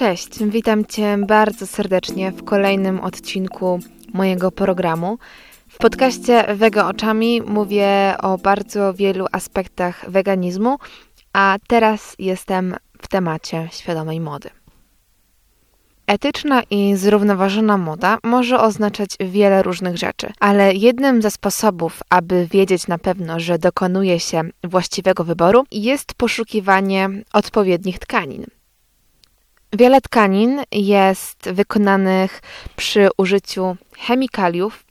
Cześć, witam Cię bardzo serdecznie w kolejnym odcinku mojego programu. W podcaście Wega Oczami mówię o bardzo wielu aspektach weganizmu, a teraz jestem w temacie świadomej mody. Etyczna i zrównoważona moda może oznaczać wiele różnych rzeczy, ale jednym ze sposobów, aby wiedzieć na pewno, że dokonuje się właściwego wyboru, jest poszukiwanie odpowiednich tkanin. Wiele tkanin jest wykonanych przy użyciu chemikaliów.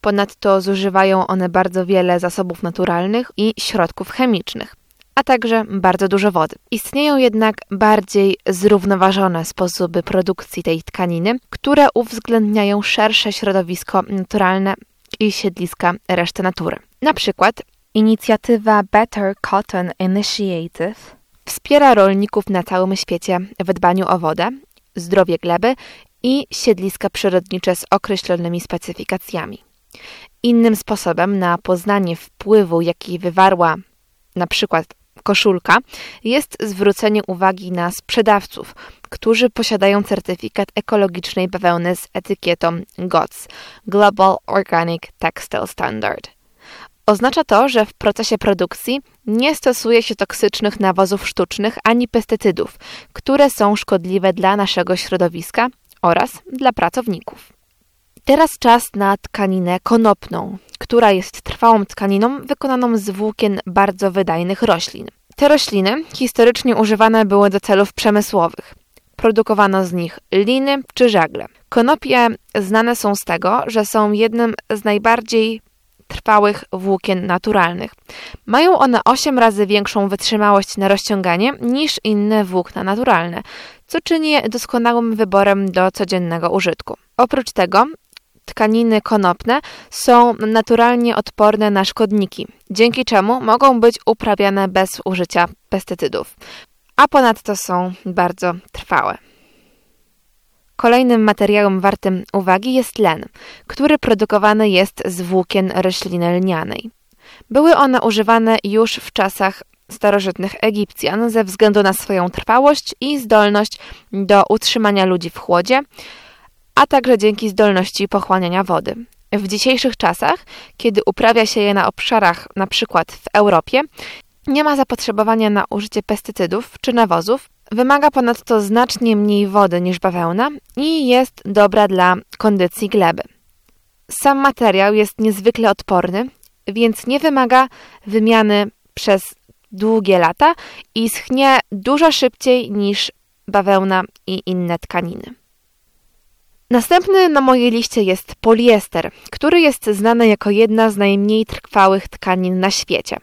Ponadto zużywają one bardzo wiele zasobów naturalnych i środków chemicznych, a także bardzo dużo wody. Istnieją jednak bardziej zrównoważone sposoby produkcji tej tkaniny, które uwzględniają szersze środowisko naturalne i siedliska reszty natury. Na przykład inicjatywa Better Cotton Initiative Wspiera rolników na całym świecie w dbaniu o wodę, zdrowie gleby i siedliska przyrodnicze z określonymi specyfikacjami. Innym sposobem na poznanie wpływu, jaki wywarła na przykład koszulka, jest zwrócenie uwagi na sprzedawców, którzy posiadają certyfikat ekologicznej bawełny z etykietą GOTS Global Organic Textile Standard. Oznacza to, że w procesie produkcji nie stosuje się toksycznych nawozów sztucznych ani pestycydów, które są szkodliwe dla naszego środowiska oraz dla pracowników. Teraz czas na tkaninę konopną, która jest trwałą tkaniną wykonaną z włókien bardzo wydajnych roślin. Te rośliny historycznie używane były do celów przemysłowych. Produkowano z nich liny czy żagle. Konopie znane są z tego, że są jednym z najbardziej trwałych włókien naturalnych. Mają one 8 razy większą wytrzymałość na rozciąganie niż inne włókna naturalne, co czyni je doskonałym wyborem do codziennego użytku. Oprócz tego tkaniny konopne są naturalnie odporne na szkodniki, dzięki czemu mogą być uprawiane bez użycia pestycydów, a ponadto są bardzo trwałe. Kolejnym materiałem wartym uwagi jest len, który produkowany jest z włókien rośliny lnianej. Były one używane już w czasach starożytnych Egipcjan ze względu na swoją trwałość i zdolność do utrzymania ludzi w chłodzie, a także dzięki zdolności pochłaniania wody. W dzisiejszych czasach, kiedy uprawia się je na obszarach np. w Europie, nie ma zapotrzebowania na użycie pestycydów czy nawozów, Wymaga ponadto znacznie mniej wody niż bawełna i jest dobra dla kondycji gleby. Sam materiał jest niezwykle odporny, więc nie wymaga wymiany przez długie lata i schnie dużo szybciej niż bawełna i inne tkaniny. Następny na mojej liście jest poliester, który jest znany jako jedna z najmniej trwałych tkanin na świecie.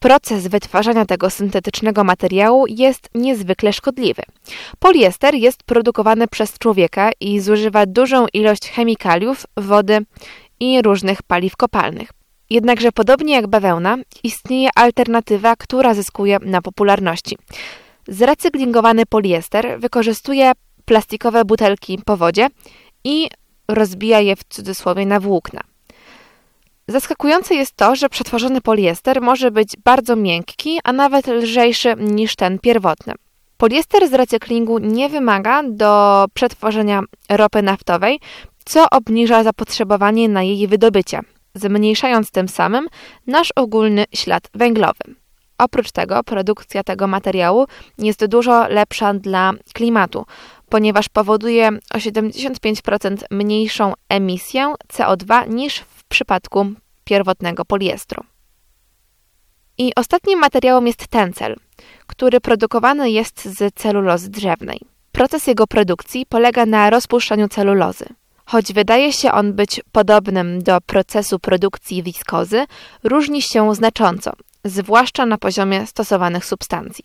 Proces wytwarzania tego syntetycznego materiału jest niezwykle szkodliwy. Poliester jest produkowany przez człowieka i zużywa dużą ilość chemikaliów, wody i różnych paliw kopalnych. Jednakże podobnie jak bawełna, istnieje alternatywa, która zyskuje na popularności. Zrecyklingowany poliester wykorzystuje plastikowe butelki po wodzie i rozbija je w cudzysłowie na włókna. Zaskakujące jest to, że przetworzony poliester może być bardzo miękki, a nawet lżejszy niż ten pierwotny. Poliester z recyklingu nie wymaga do przetworzenia ropy naftowej, co obniża zapotrzebowanie na jej wydobycie, zmniejszając tym samym nasz ogólny ślad węglowy. Oprócz tego produkcja tego materiału jest dużo lepsza dla klimatu, ponieważ powoduje o 75% mniejszą emisję CO2 niż przypadku pierwotnego poliestru. I ostatnim materiałem jest tencel, który produkowany jest z celulozy drzewnej. Proces jego produkcji polega na rozpuszczaniu celulozy. Choć wydaje się on być podobnym do procesu produkcji wiskozy, różni się znacząco, zwłaszcza na poziomie stosowanych substancji.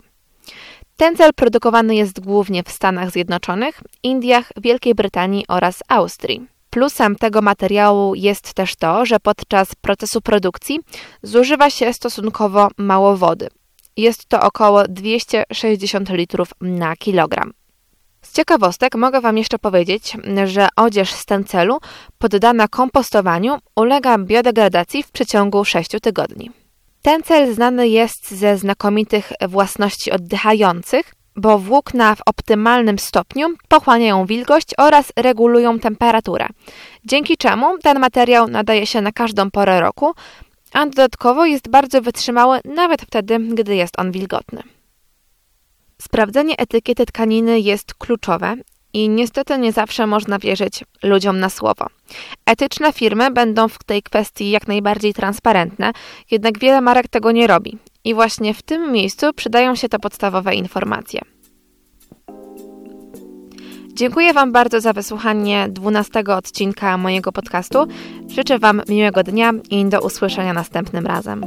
Tencel produkowany jest głównie w Stanach Zjednoczonych, Indiach, Wielkiej Brytanii oraz Austrii. Plusem tego materiału jest też to, że podczas procesu produkcji zużywa się stosunkowo mało wody. Jest to około 260 litrów na kilogram. Z ciekawostek mogę Wam jeszcze powiedzieć, że odzież z tencelu poddana kompostowaniu ulega biodegradacji w przeciągu 6 tygodni. Tencel znany jest ze znakomitych własności oddychających bo włókna w optymalnym stopniu pochłaniają wilgoć oraz regulują temperaturę, dzięki czemu ten materiał nadaje się na każdą porę roku, a dodatkowo jest bardzo wytrzymały nawet wtedy, gdy jest on wilgotny. Sprawdzenie etykiety tkaniny jest kluczowe i niestety nie zawsze można wierzyć ludziom na słowo. Etyczne firmy będą w tej kwestii jak najbardziej transparentne, jednak wiele marek tego nie robi. I właśnie w tym miejscu przydają się te podstawowe informacje. Dziękuję Wam bardzo za wysłuchanie 12 odcinka mojego podcastu. Życzę Wam miłego dnia i do usłyszenia następnym razem.